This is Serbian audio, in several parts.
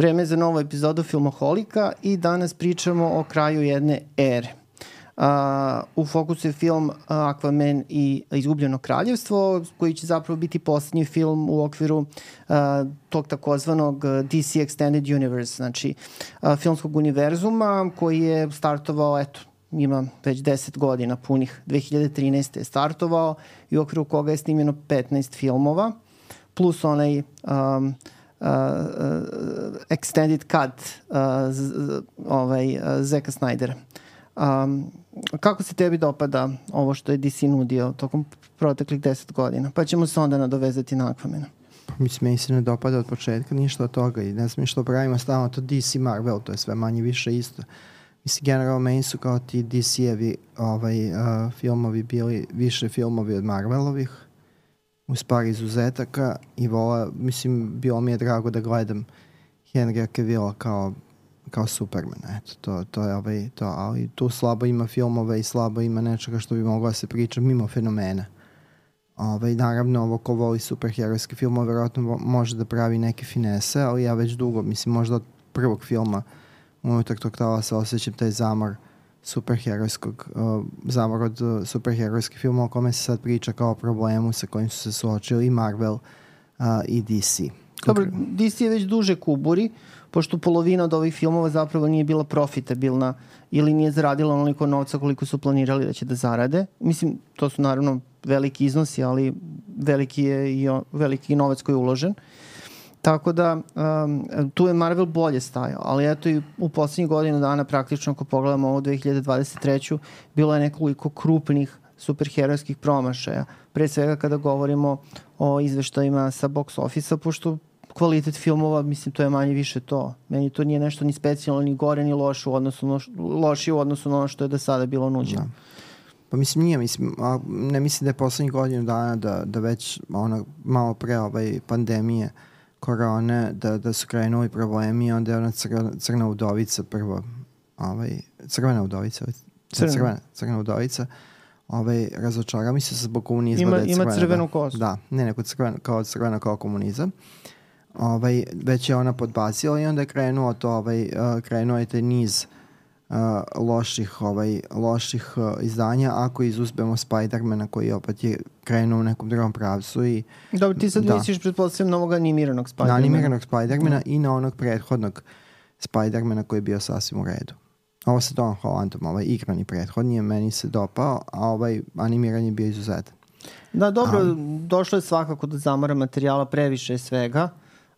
Vreme je za novu epizodu Filmoholika i danas pričamo o kraju jedne ere. Uh, u fokusu je film Aquaman i Izgubljeno kraljevstvo, koji će zapravo biti poslednji film u okviru uh, tog takozvanog DC Extended Universe, znači uh, filmskog univerzuma koji je startovao, eto, ima već 10 godina punih. 2013. je startovao i u okviru koga je snimljeno 15 filmova, plus onaj um, uh, uh, extended cut uh, z, z, ovaj, uh, Zeka Snydera. Um, kako se tebi dopada ovo što je DC nudio tokom proteklih 10 godina? Pa ćemo se onda nadovezati na Aquamena. Mislim, meni se ne dopada od početka ništa od toga i ne znam što pravimo stalno to DC Marvel, to je sve manje više isto. Mislim, generalno meni su kao ti DC-evi ovaj, uh, filmovi bili više filmovi od Marvelovih uz par izuzetaka i vola, mislim, bilo mi je drago da gledam Henrya Cavilla kao kao Superman, eto, to, to je ovaj, to, ali tu slabo ima filmova i slabo ima nečega što bi mogla da se priča mimo fenomena. Ovaj, naravno, ovo ko voli superherojske filmove, verovatno može da pravi neke finese, ali ja već dugo, mislim, možda od prvog filma unutar tog tala se osjećam taj zamor superherojskog, uh, zamor od uh, superherojskih filmova o kome se sad priča kao problemu sa kojim su se suočili Marvel uh, i DC. Dobro, DC je već duže kuburi, pošto polovina od ovih filmova zapravo nije bila profitabilna ili nije zaradila onoliko novca koliko su planirali da će da zarade. Mislim, to su naravno veliki iznosi, ali veliki je i o, veliki novac koji je uložen. Tako da um, tu je Marvel bolje stajao, ali eto i u poslednjih godinu dana praktično ako pogledamo ovo 2023. bilo je nekoliko krupnih superherojskih promašaja. Pre svega kada govorimo o izveštajima sa box office-a, pošto kvalitet filmova, mislim, to je manje više to. Meni to nije nešto ni specijalno, ni gore, ni loše u odnosu loši u odnosu na ono što je do sada bilo nuđeno. Da. Pa mislim nije, mislim, a, ne mislim da je poslednjih godinu dana da, da već ono, malo pre ovaj pandemije korone, da, da su krenuli problemi onda je ona crna, crna udovica prvo, ovaj, crvena udovica, crvena, crvena, crvena udovica, ovaj, razočara mi se zbog komunizma ima, da je crvena. Ima crvenu da, kosu. Da, ne neko crvena, kao crvena kao komunizam. Ovaj, već je ona podbacila i onda je krenuo to, ovaj, uh, krenuo je taj niz uh, loših, ovaj, loših uh, izdanja ako izuzbemo Spider-mana koji opet je krenuo u nekom drugom pravcu i Dobro, ti sad da. misliš pretpostavljam novog animiranog Spider-mana. Na animiranog Spider-mana da. i na onog prethodnog Spider-mana koji je bio sasvim u redu. Ovo sa Tom Hollandom, ovaj igrani prethodni je meni se dopao, a ovaj animirani je bio izuzetan. Da, dobro, a, došlo je svakako do zamora materijala, previše svega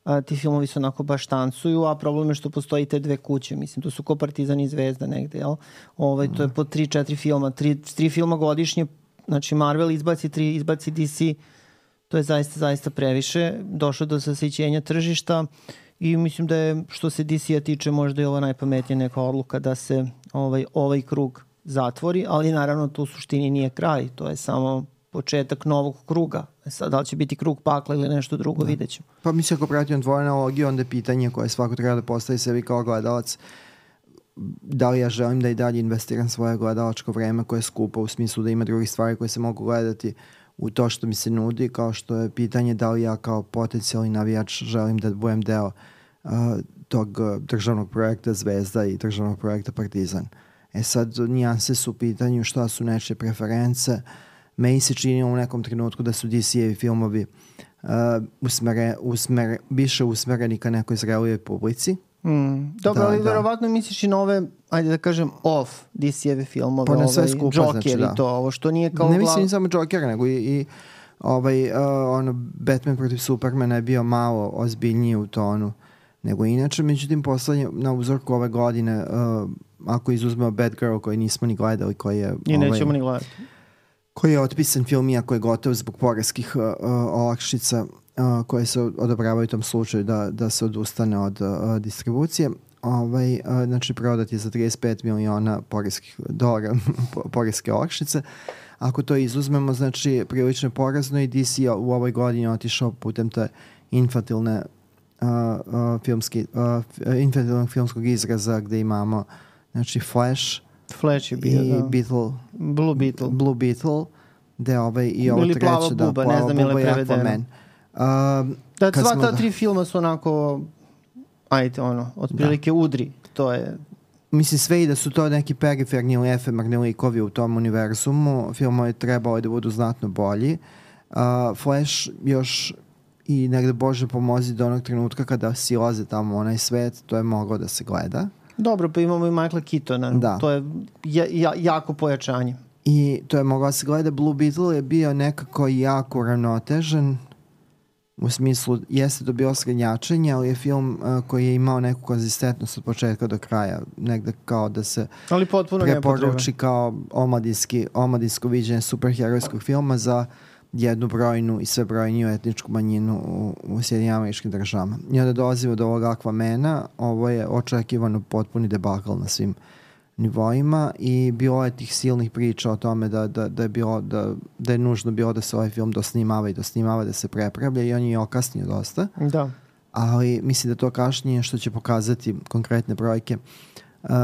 a, ti filmovi se onako baš tancuju, a problem je što postoji te dve kuće, mislim, to su ko Partizan i Zvezda negde, jel? Ovaj, to je po 3-4 filma, 3, 3 filma godišnje, znači Marvel izbaci 3, izbaci DC, to je zaista, zaista previše, došlo do sasićenja tržišta i mislim da je, što se DC-a tiče, možda je ovo najpametnija neka odluka da se ovaj, ovaj krug zatvori, ali naravno to u suštini nije kraj, to je samo početak novog kruga. E sad, da li će biti krug pakla ili nešto drugo, da. vidjet ćemo. Pa mislim, ako pratim tvoje analogije, onda je pitanje koje svako treba da postavi sebi kao gledalac, da li ja želim da i dalje investiram svoje gledalačko vreme koje je skupo u smislu da ima drugih stvari koje se mogu gledati u to što mi se nudi, kao što je pitanje da li ja kao potencijalni navijač želim da budem deo uh, tog državnog projekta Zvezda i državnog projekta Partizan. E sad, nijanse su u pitanju šta su nečije preference, uh, meni se čini u nekom trenutku da su DC-evi filmovi uh, usmere, usmere, više usmereni ka nekoj zrelijoj publici. Mm. Dobro, da, ali da. verovatno misliš i nove, ajde da kažem, off DC-eve filmove, pa ovaj, skupa, Joker znači, da. i to, ovo što nije kao... Ne mislim samo Joker, nego i, i ovaj, uh, ono, Batman protiv Supermana je bio malo ozbiljniji u tonu nego inače, međutim poslednje na uzorku ove godine uh, ako izuzmemo Bad Girl koji nismo ni gledali koji je... I ovaj, nećemo ni gledati koji je otpisan film iako je gotov zbog poreskih uh, uh, olakšica uh, koje se odobravaju u tom slučaju da, da se odustane od uh, distribucije. Ovaj, uh, znači prodat je za 35 miliona poreskih dolara poreske olakšice. Ako to izuzmemo, znači prilično je porazno i DC u ovoj godini otišao putem te infantilne uh, uh, filmski, uh, infantilnog filmskog izraza gde imamo znači Flash, Flash je bio, i da. Beetle. Blue Beetle. Blue Beetle, gde ovaj i ovo Ili treće, plava da, buba, ne znam ili prevedeno. Um, da, sva ta da... tri filma su onako ajde, ono, otprilike da. udri. To je Mislim sve i da su to neki periferni ili efemerni likovi u tom univerzumu, filmovi trebao da budu znatno bolji. Uh, Flash još i negde Bože pomozi do onog trenutka kada silaze tamo onaj svet, to je moglo da se gleda. Dobro, pa imamo i Michaela Keatona, da. to je ja, ja, jako pojačanje. I to je moglo da se gleda. Blue Beetle je bio nekako jako ravnotežen, u smislu jeste bilo srednjačenje, ali je film uh, koji je imao neku konzistentnost od početka do kraja, negde kao da se ali potpuno preporuči kao omladinski, omladinsko viđenje superherojskog filma za jednu brojnu i sve brojniju etničku manjinu u, u Sjedinim američkim državama. I onda dolazimo do ovog Aquamena, ovo je očekivano potpuni debakal na svim nivoima i bilo je tih silnih priča o tome da, da, da, je, bilo, da, da je nužno bilo da se ovaj film dosnimava i dosnimava, da se prepravlja i on je okasnio dosta. Da. Ali mislim da to kašnije što će pokazati konkretne brojke uh,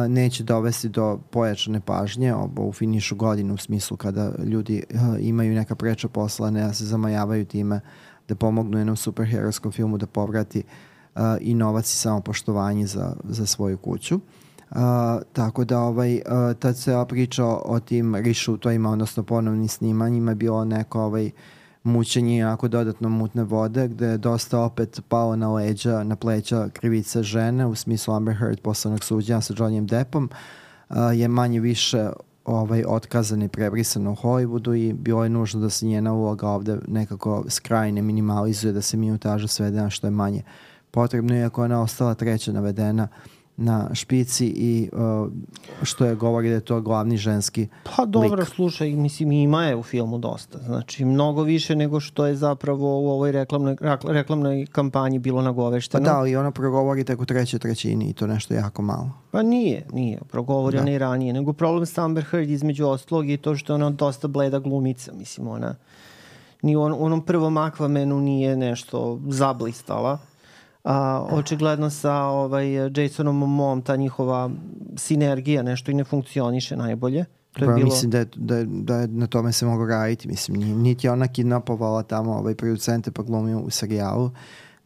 neće dovesti do pojačane pažnje obo u finišu godine u smislu kada ljudi uh, imaju neka preča posla, ne da se zamajavaju time da pomognu jednom superherojskom filmu da povrati uh, i novac i samopoštovanje za, za svoju kuću. Uh, tako da ovaj, uh, ta cela priča o tim reshootujima, odnosno ponovnim snimanjima, bilo neko ovaj, mučenje jako dodatno mutne vode, gde je dosta opet pao na leđa, na pleća krivice žene, u smislu Amber Heard poslovnog suđenja sa Johnnyem Deppom, uh, je manje više ovaj, otkazan i prebrisan u Hollywoodu i bilo je nužno da se njena uloga ovde nekako skrajne minimalizuje, da se minutaža svede na što je manje potrebno, iako ona ostala treća navedena uh, na špici i uh, što je govori da je to glavni ženski Pa dobro, lik. slušaj, mislim ima je u filmu dosta. Znači mnogo više nego što je zapravo u ovoj reklamnoj, reklamnoj kampanji bilo nagovešteno. Pa da, ali ona progovori tek u trećoj trećini i to nešto jako malo. Pa nije, nije. Progovori da. ona i ranije. Nego problem sa Amber Heard između ostalog je to što ona dosta bleda glumica. Mislim, ona ni on, onom prvom Aquamenu nije nešto zablistala a, očigledno sa ovaj, Jasonom Momom ta njihova sinergija nešto i ne funkcioniše najbolje. To je pa, bilo... Mislim da je, da, je, da je na tome se mogu raditi. Mislim, niti je ona kidnapovala tamo ovaj, producente pa glumio u serijalu,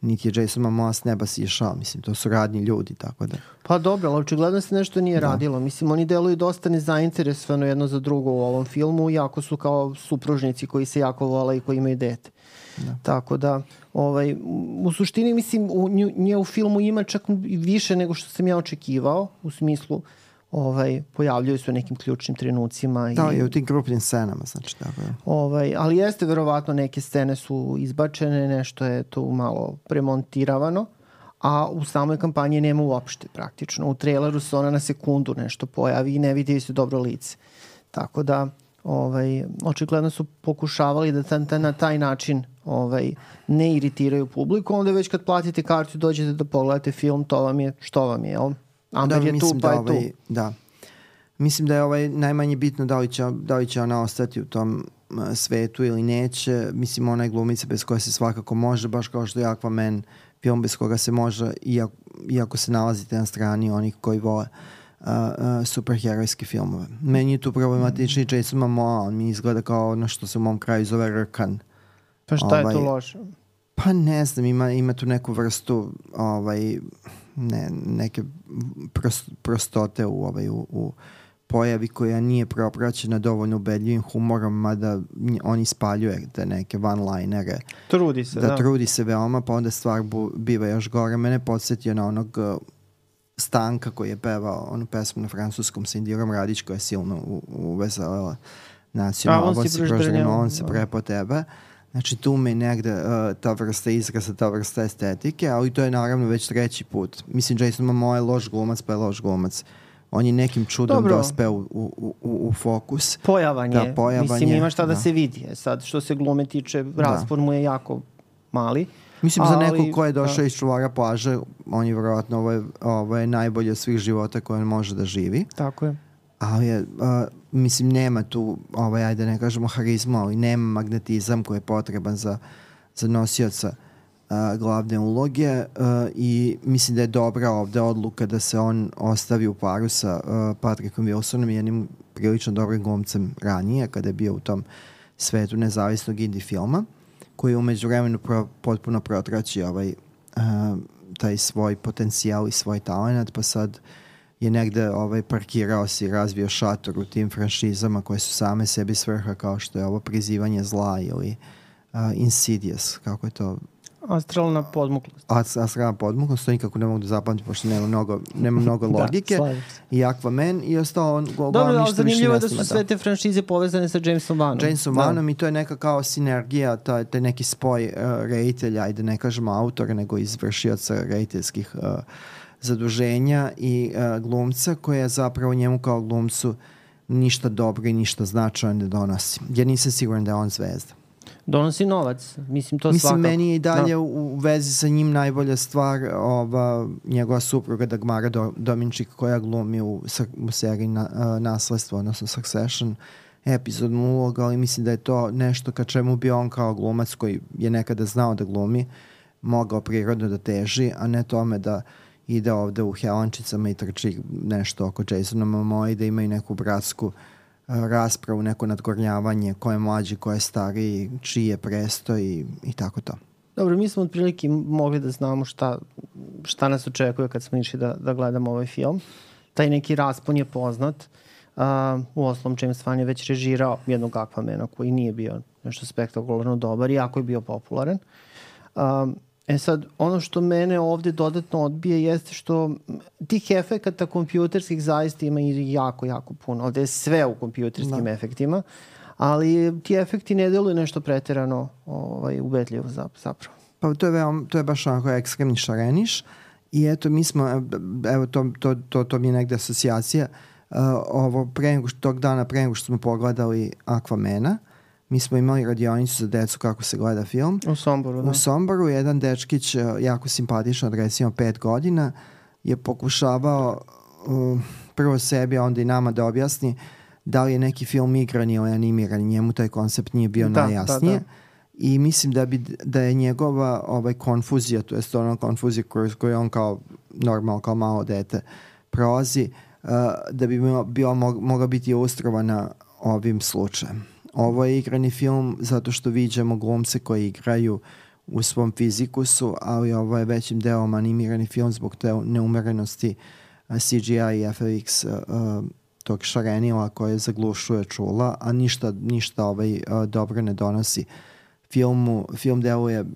niti je Jason Momoa s neba sišao. Mislim, to su radni ljudi, tako da... Pa dobro, ali očigledno se nešto nije da. radilo. Mislim, oni deluju dosta nezainteresovano jedno za drugo u ovom filmu, jako su kao supružnici koji se jako vole i koji imaju dete. Da. Tako da, ovaj, u suštini, mislim, u, nje u filmu ima čak više nego što sam ja očekivao, u smislu ovaj, pojavljaju se u nekim ključnim trenucima. Da, i, i u tim grupnim scenama, znači tako je. Ovaj, ali jeste, verovatno, neke scene su izbačene, nešto je tu malo premontiravano, a u samoj kampanji nema uopšte praktično. U traileru se ona na sekundu nešto pojavi i ne vidi se dobro lice. Tako da, ovaj, očigledno su pokušavali da ta, na taj način ovaj, ne iritiraju publiku, onda već kad platite kartu dođete da pogledate film, to vam je, što vam je, jel? Amber da, je tu, pa da, je ovaj, tu. Da. Mislim da je ovaj najmanje bitno da li će, da li će ona ostati u tom svetu ili neće. Mislim, ona je glumica bez koje se svakako može, baš kao što je Aquaman film bez koga se može, iako, iako se nalazite na strani onih koji vole uh, uh, superherojske filmove. Meni je tu problematični Jason Momoa, on mi izgleda kao ono što se u mom kraju zove Rkan. Pa šta ovaj, je to loše? Pa ne znam, ima, ima tu neku vrstu ovaj, ne, neke prost, prostote u, ovaj, u, u pojavi koja nije propraćena dovoljno ubedljivim humorom, mada on ispaljuje te neke one-linere. Trudi se, da. Da, trudi se veoma, pa onda stvar bu, biva još gore. Mene podsjetio na onog uh, Stanka koji je pevao onu pesmu na francuskom sa Indirom Radić koja je silno uvezala nacionalno. on si. On se prepo tebe. Znači tu me negde uh, ta vrsta izraza, ta vrsta estetike, ali to je naravno već treći put. Mislim, Jason Momoa je loš glumac, pa je loš glumac. On je nekim čudom Dobro. dospeo u, u, u, u fokus. Pojavan da, je. Da, pojavan Mislim, je, ima šta da. da se vidi. E sad, što se glume tiče, da. raspon da. mu je jako mali. Mislim, ali, za nekog ko je došao da. iz čuvara plaže, on je vjerojatno ovo je, ovo je najbolje od svih života koje on može da živi. Tako je. Ali je, uh, mislim, nema tu, ovaj, ajde ne kažemo harizmu, ali nema magnetizam koji je potreban za, za nosioca uh, glavne uloge uh, i mislim da je dobra ovde odluka da se on ostavi u paru sa uh, Patrickom Wilsonom, jednim prilično dobrim glumcem ranije, kada je bio u tom svetu nezavisnog indie filma, koji umeđu vremenu pro, potpuno protraći ovaj, uh, taj svoj potencijal i svoj talent, pa sad je negde ovaj, parkirao se i razvio šator u tim franšizama koje su same sebi svrha kao što je ovo prizivanje zla ili uh, Insidious, kako je to Astralna podmuklost. Astralna podmuklost, to nikako ne mogu da zapamtim, pošto nema mnogo, nema mnogo da, logike. da, I Aquaman i ostao on Dobro, ali zanimljivo je da su sve te franšize povezane sa Jamesom Vanom. Jamesom da. Vanom i to je neka kao sinergija, taj, taj neki spoj uh, reditelja, ajde ne kažemo autora, nego izvršioca rediteljskih uh, zaduženja i uh, glumca koja zapravo njemu kao glumcu ništa dobro i ništa značajno ne donosi. Jer nisam siguran da je on zvezda. Donosi novac, mislim to mislim, svakako. Mislim, meni je i dalje da. u vezi sa njim najbolja stvar ova, njegova supruga Dagmara Do, Dominčik koja glumi u, u seriji na, uh, Nasledstvo, odnosno Succession epizodnu ulogu, ali mislim da je to nešto ka čemu bi on kao glumac koji je nekada znao da glumi mogao prirodno da teži, a ne tome da ide ovde u helančicama i trči nešto oko Jasona Momoa da imaju neku bratsku uh, raspravu, neko nadgornjavanje, ko je mlađi, ko je stariji, čiji je presto i, i tako to. Dobro, mi smo otprilike mogli da znamo šta, šta nas očekuje kad smo išli da, da gledamo ovaj film. Taj neki raspon je poznat. Uh, u oslom James Wan je već režirao jednog Aquamena koji nije bio nešto spektakularno dobar, iako je bio popularan. Um, E sad, ono što mene ovde dodatno odbije jeste što tih efekata kompjuterskih zaista ima jako, jako puno. Ovde je sve u kompjuterskim da. efektima, ali ti efekti ne deluju nešto preterano ovaj, ubedljivo zapravo. Pa to je, veoma, to je baš onako ekstremni šareniš i eto mi smo, evo to, to, to, to mi je negde asocijacija, uh, ovo pre nego što, tog dana pre nego što smo pogledali Aquamena, uh, mi smo imali radionicu za decu kako se gleda film. U Somboru, da. U Somboru jedan dečkić, e, jako simpatičan, od recimo pet godina, je pokušavao uh, prvo sebi, a onda i nama da objasni da li je neki film igran ili animiran. Njemu taj koncept nije bio da, najjasnije. Da, da. I mislim da bi da je njegova ovaj konfuzija, to jest ona konfuzija koju, koju on kao normal, kao malo dete prolazi, uh, da bi bio, mogla biti ilustrovana ovim slučajem. Ovo je igrani film zato što viđamo glumce koji igraju u svom fizikusu, ali ovo je većim delom animirani film zbog te neumerenosti CGI i FX uh, tog šarenila koje zaglušuje čula, a ništa, ništa ovaj, uh, dobro ne donosi filmu. Film deluje uh,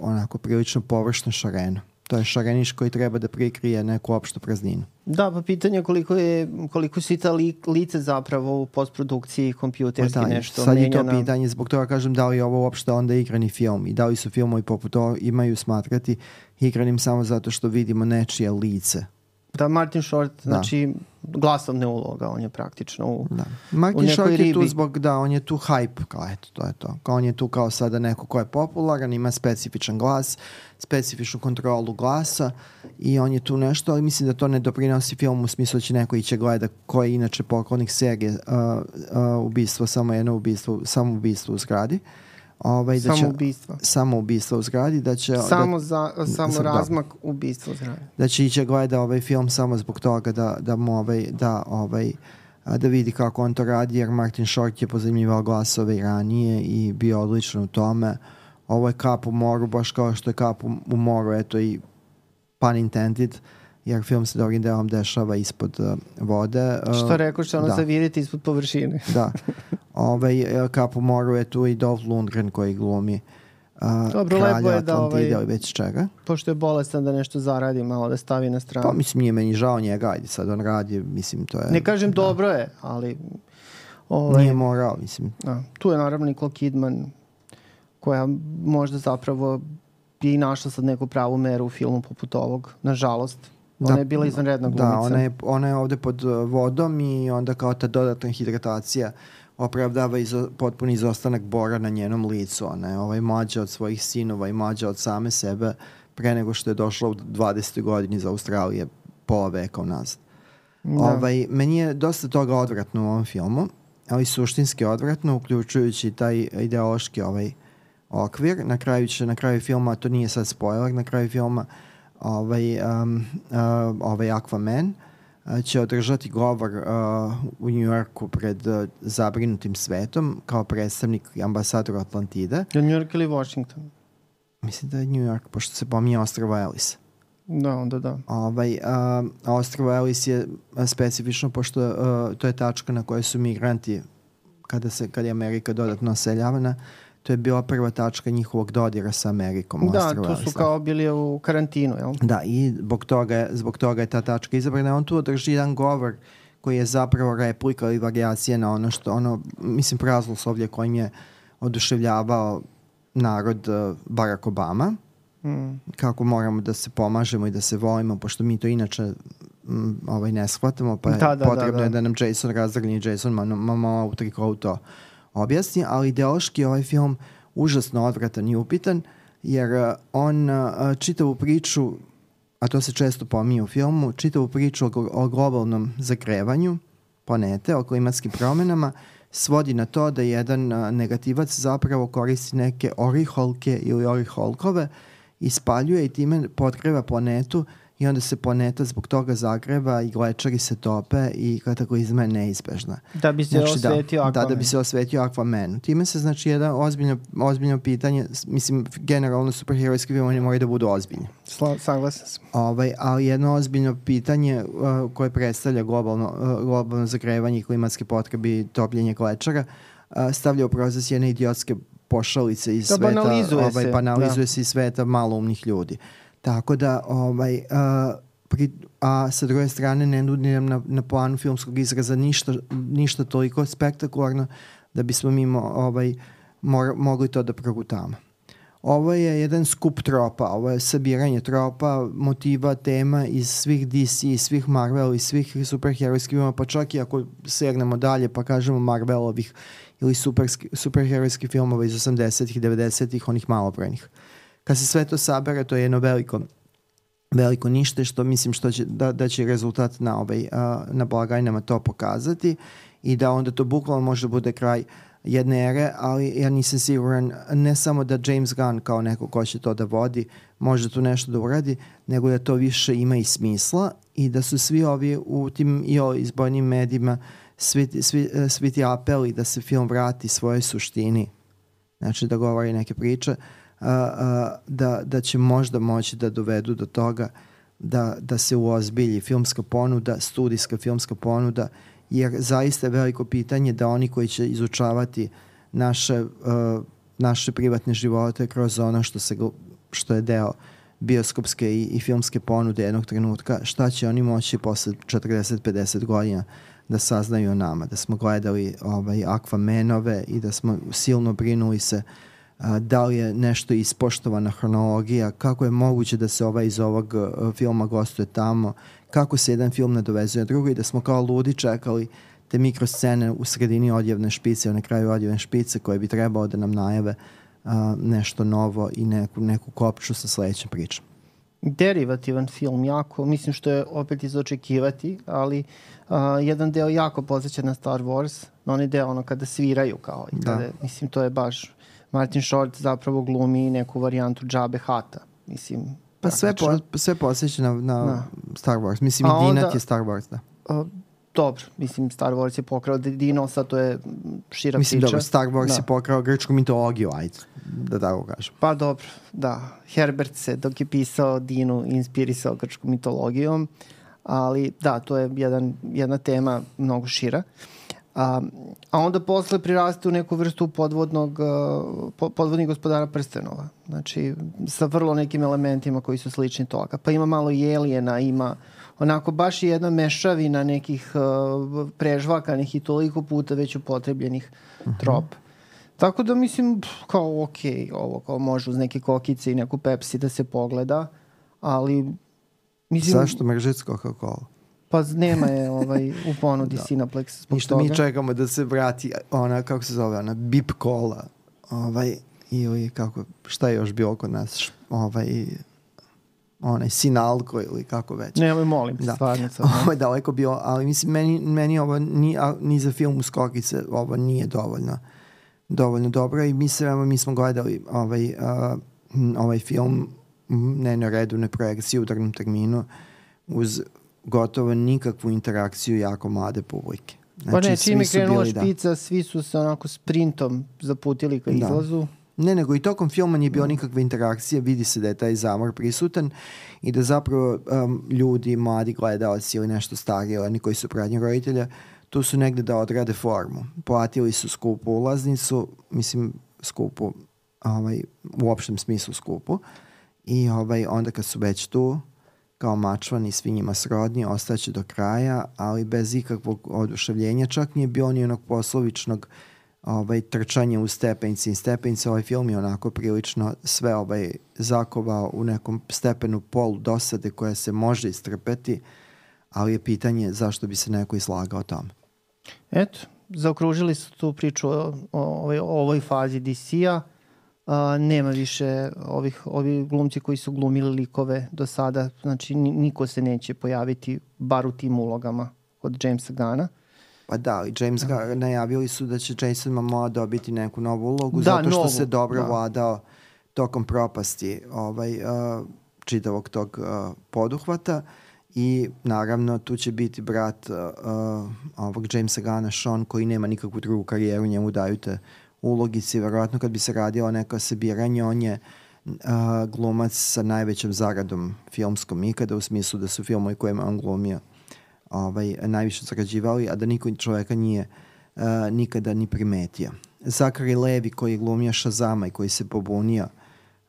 onako prilično površno šareno. To je šareniš koji treba da prikrije neku opštu prazninu. Da, pa pitanje koliko je koliko su i ta li, lice zapravo u postprodukciji kompjuterski pa da, nešto sad menjana. Sad je to pitanje, zbog toga kažem da li je ovo uopšte onda igrani film i da li su filmovi poput ovo imaju smatrati igranim samo zato što vidimo nečije lice Da, Martin Short, da. znači glasovne uloga, on je praktično u, da. Martin u Short je tu zbog, da, on je tu hype, kao eto, to je to. Kao on je tu kao sada neko ko je popularan, ima specifičan glas, specifičnu kontrolu glasa i on je tu nešto, ali mislim da to ne doprinosi filmu u smislu da će neko iće gleda ko je inače poklonik serije uh, uh, ubistvo, samo jedno ubistvo, samo ubistvo u zgradi. Uh, Ovaj, da će, ubistvo. Samo ubistvo u zgradi. Da će, samo, da, za, samo da, razmak ubistva u zgradi. Da će iće gleda ovaj film samo zbog toga da, da mu ovaj, da, ovaj, da vidi kako on to radi, jer Martin Short je pozemljivao glasove i ranije i bio odličan u tome. Ovo je kap u moru, baš kao što je kap u moru, eto i pun intended, jer film se dobrim delom dešava ispod uh, vode. Uh, što rekao što ono da. zaviriti ispod površine. da. ovaj, e, kap u moru je tu i Dolph Lundgren koji glumi uh, Dobro, lepo je da ovaj, već čega. Pošto je bolestan da nešto zaradi malo da stavi na stranu. Pa mislim nije meni žao njega, ajde sad on radi, mislim to je... Ne kažem da. dobro je, ali... Ovaj, nije morao, mislim. Da, tu je naravno Nicole Kidman koja možda zapravo je i našla sad neku pravu meru u filmu poput ovog, nažalost. Ona da, je bila izvanredna glumica. Da, ona je, ona je ovde pod vodom i onda kao ta dodatna hidratacija uh, opravdava izo, potpuni izostanak Bora na njenom licu. Ona je ovaj mlađa od svojih sinova i mlađa od same sebe pre nego što je došla u 20. godini iz Australije pola veka unazad. Da. Ovaj, meni je dosta toga odvratno u ovom filmu, ali suštinski odvratno, uključujući taj ideološki ovaj okvir. Na kraju će, na kraju filma, to nije sad spoiler, na kraju filma ovaj, um, uh, ovaj Aquaman uh, će održati govor uh, u Njujorku pred uh, zabrinutim svetom kao predstavnik ambasadora Atlantide. Je New York ili Washington? Mislim da je New York, pošto se pominje ostrava Ellis. Da, onda da. Ovaj, a, a Ostrovo Elis je specifično pošto a, to je tačka na kojoj su migranti kada, se, kada je Amerika dodatno oseljavana, to je bila prva tačka njihovog dodira sa Amerikom. Da, to su kao bili u karantinu, jel? Da, i zbog toga, zbog toga je ta tačka izabrana. On tu održi jedan govor koji je zapravo replika ili variacija na ono što, ono, mislim, prazloslovlje kojim je oduševljavao narod uh, Barack Obama. Mm. Kako moramo da se pomažemo i da se volimo, pošto mi to inače m, ovaj, ne shvatamo, pa da, da, potrebno da, da. je da nam Jason razdrgni Jason Momoa u trikovu to objasni, ali ideološki ovaj film užasno odvratan i upitan, jer uh, on uh, čitavu priču, a to se često pominje u filmu, čitavu priču o, globalnom zakrevanju planete, o klimatskim promenama, svodi na to da jedan uh, negativac zapravo koristi neke oriholke ili oriholkove i spaljuje i time potkriva planetu i onda se planeta zbog toga zagreva i glečari se tope i kataklizma je neizbežna. Da bi se znači, osvetio da, Aquaman. Da, da bi se osvetio Aquaman. Time se znači jedan ozbiljno, ozbiljno pitanje, mislim, generalno superherojski filmovi moraju da budu ozbiljni. Saglasan sam. Ovaj, ali jedno ozbiljno pitanje uh, koje predstavlja globalno, uh, globalno zagrevanje i klimatske potrebe i topljenje glečara uh, stavlja u proces jedne idiotske pošalice iz da, sveta, ovaj, se. banalizuje da. se iz sveta maloumnih ljudi. Tako da, ovaj, a, pri, a sa druge strane ne nudi nam na, na planu filmskog izraza ništa, ništa toliko spektakularno da bismo mimo ovaj, mor, mogli to da progutamo. Ovo je jedan skup tropa, ovo je sabiranje tropa, motiva, tema iz svih DC, iz svih Marvel, iz svih superherojskih filmova, pa čak i ako segnemo dalje pa kažemo Marvelovih ili super, superherojskih filmova iz 80-ih, 90-ih, onih malobrojnih. Kad se sve to sabere, to je jedno veliko veliko nište što mislim što će, da, da će rezultat na, ovaj, a, na blagajnama to pokazati i da onda to bukvalno može da bude kraj jedne ere, ali ja nisam siguran ne samo da James Gunn kao neko ko će to da vodi može tu nešto da uradi, nego da to više ima i smisla i da su svi ovi u tim i o izbojnim medijima svi, svi, svi ti apeli da se film vrati svojoj suštini. Znači da govori neke priče. uh, a, a, da, da će možda moći da dovedu do toga da, da se uozbilji filmska ponuda, studijska filmska ponuda, jer zaista je veliko pitanje da oni koji će izučavati naše, uh, naše privatne živote kroz ono što, se, što je deo bioskopske i, i filmske ponude jednog trenutka, šta će oni moći posle 40-50 godina da saznaju o nama, da smo gledali ovaj, Aquamenove i da smo silno brinuli se uh, a, da li je nešto ispoštovana hronologija, kako je moguće da se ovaj iz ovog uh, filma gostuje tamo, kako se jedan film nadovezuje na drugo i da smo kao ludi čekali te mikroscene u sredini odjevne špice, na kraju odjevne špice koje bi trebalo da nam najave a, nešto novo i neku, neku kopču sa sledećem pričom. Derivativan film, jako, mislim što je opet izočekivati, ali a, jedan deo jako posjeća na Star Wars, na onaj deo ono kada sviraju kao i kada, da. mislim to je baš Martin Short zapravo glumi neku varijantu Džabe Hata. Mislim, pa sve, po, sve posjeća na, na da. Star Wars. Mislim, i Dinat je Star Wars, da. A, dobro, mislim, Star Wars je pokrao Dinosa, to je šira mislim, priča. Mislim, dobro, Star Wars da. je pokrao grčku mitologiju, ajde, da tako kažem. Pa dobro, da. Herbert se, dok je pisao Dinu, inspirisao grčku mitologijom, ali da, to je jedan, jedna tema mnogo šira. Uh, A, a onda posle priraste u neku vrstu podvodnog, podvodnih gospodara prstenova. Znači, sa vrlo nekim elementima koji su slični toga. Pa ima malo jelijena, ima onako baš jedna mešavina nekih uh, prežvakanih i toliko puta već upotrebljenih uh mhm. -huh. tropa. Tako da mislim, kao ok, ovo kao može uz neke kokice i neku Pepsi da se pogleda, ali mislim... Zašto mržeć Coca-Cola? Pa nema je ovaj, u ponudi da. Cineplex zbog Ništa, toga. mi čekamo da se vrati ona, kako se zove, ona bip kola, ovaj, ili kako, šta je još bilo kod nas, ovaj, onaj sinalko ili kako već. Ne, ovaj molim da. stvarno. Ovo je daleko bilo, ali mislim, meni, meni ovo ni, a, ni za film Skokice ovo nije dovoljno dovoljno dobro i mi se, mi smo gledali ovaj, uh, ovaj film ne na redu, ne projekciji u drugom terminu uz gotovo nikakvu interakciju jako mlade publike. Znači, pa ne, čim je krenula da. špica, da. svi su se onako sprintom zaputili ka da. izlazu. Ne, nego i tokom filma nije bilo nikakve interakcije, vidi se da je taj zamor prisutan i da zapravo um, ljudi, mladi gledalci ili nešto stariji, oni koji su pradnji roditelja, tu su negde da odrade formu. Platili su skupu ulaznicu, mislim skupu, ovaj, u opštem smislu skupu, i ovaj, onda kad su već tu, kao mačvani, svi njima srodni, ostaće do kraja, ali bez ikakvog oduševljenja, čak nije bio ni onog poslovičnog ovaj, trčanja u stepenici i stepenice. Ovaj film je onako prilično sve ovaj, zakovao u nekom stepenu polu dosade koja se može istrpeti, ali je pitanje zašto bi se neko izlagao tome. Eto, zaokružili su tu priču o, o, o ovoj fazi DC-a a, nema više ovih, ovi glumci koji su glumili likove do sada, znači niko se neće pojaviti bar u tim ulogama od Jamesa Gana. Pa da, i James Gunn najavili su da će Jason Momoa dobiti neku novu ulogu da, zato što novu, se dobro da. vladao tokom propasti ovaj, uh, čitavog tog uh, poduhvata i naravno tu će biti brat uh, uh, ovog Jamesa Gana, Sean, koji nema nikakvu drugu karijeru, njemu daju te ulogici, verovatno kad bi se radilo neko sabiranje, on je uh, glumac sa najvećom zaradom filmskom ikada, u smislu da su filmovi kojima on glumio ovaj, najviše zarađivali, a da niko čoveka nije uh, nikada ni primetio. Zakari Levi koji je glumio Shazama i koji se pobunio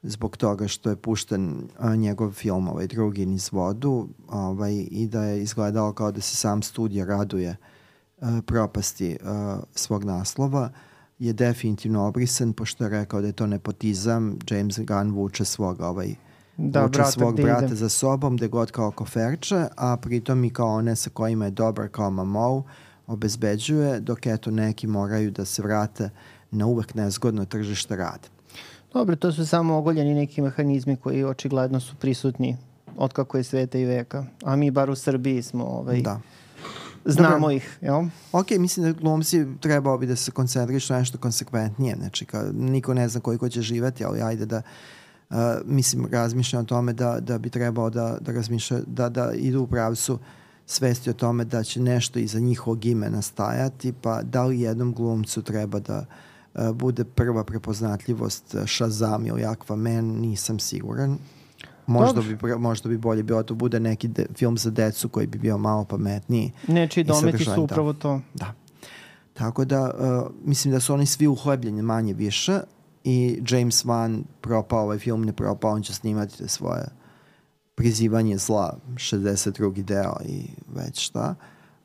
zbog toga što je pušten uh, njegov film, ovaj drugi niz vodu, ovaj, i da je izgledalo kao da se sam studija raduje uh, propasti uh, svog naslova. Je definitivno obrisan, pošto je rekao da je to nepotizam, James Gunn vuče svog ovaj, da, vuče brata, svog brata ide. za sobom, gde god kao koferče, a pritom i kao one sa kojima je dobar kao Mamou, obezbeđuje, dok eto neki moraju da se vrate na uvek nezgodno tržište rada. Dobro, to su samo ogoljeni neki mehanizmi koji očigledno su prisutni od kako je sveta i veka. A mi bar u Srbiji smo ovaj, da znamo Dobre. ih, jel? Ok, mislim da glumci trebao bi da se koncentrišu nešto konsekventnije, znači ka, niko ne zna koliko će živeti, ali ajde da uh, mislim, razmišljam o tome da, da bi trebao da, da razmišlja, da, da idu u pravcu svesti o tome da će nešto iza njihovog imena stajati, pa da li jednom glumcu treba da uh, bude prva prepoznatljivost Shazam ili Aquaman, nisam siguran. Možda bi, možda bi bolje bilo da to bude neki de, film za decu koji bi bio malo pametniji. Nečiji dometi su upravo to. Da. Tako da, uh, mislim da su oni svi uhlebljeni manje više i James Wan propao ovaj film, ne propao, on će snimati svoje prizivanje zla, 62. deo i već šta.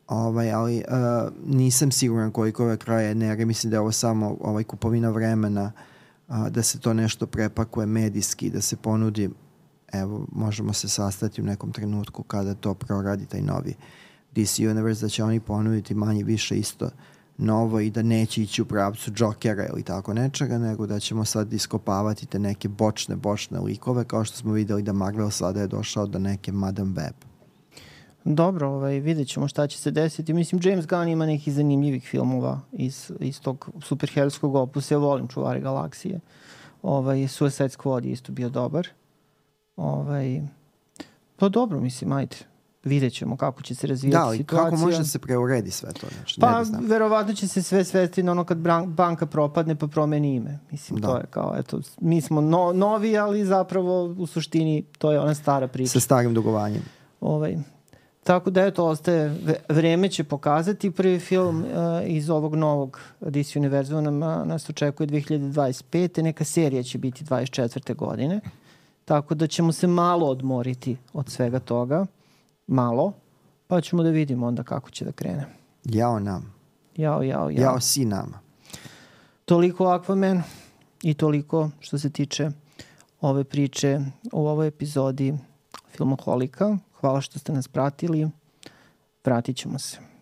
Ovaj, ali uh, nisam siguran koliko je kraja energije, mislim da je ovo samo ovaj, kupovina vremena uh, da se to nešto prepakuje medijski, da se ponudi evo, možemo se sastati u nekom trenutku kada to proradi taj novi DC Universe, da će oni ponuditi manje više isto novo i da neće ići u pravcu Jokera ili tako nečega, nego da ćemo sad iskopavati te neke bočne, bočne likove, kao što smo videli da Marvel sada je došao do neke Madame Web. Dobro, ovaj, vidjet ćemo šta će se desiti. Mislim, James Gunn ima nekih zanimljivih filmova iz, iz tog superherojskog opusa. Ja volim Čuvari galaksije. Ovaj, Suicide Squad je isto bio dobar. Ovaj, pa dobro, mislim, ajde vidjet ćemo kako će se razvijati da, situacija. Da, kako može da se preuredi sve to? Znači, pa, ne verovatno će se sve svesti na ono kad banka propadne pa promeni ime. Mislim, da. to je kao, eto, mi smo no, novi, ali zapravo u suštini to je ona stara priča. Sa starim dugovanjem. Ovaj, tako da, eto, ostaje, vreme će pokazati prvi film uh, iz ovog novog DC univerzuma nas očekuje 2025. Neka serija će biti 24. godine. Tako da ćemo se malo odmoriti od svega toga. Malo. Pa ćemo da vidimo onda kako će da krene. Jao nam. Jao, jao, jao. Jao si nama. Toliko Aquaman i toliko što se tiče ove priče u ovoj epizodi Filmoholika. Hvala što ste nas pratili. Vratit ćemo se.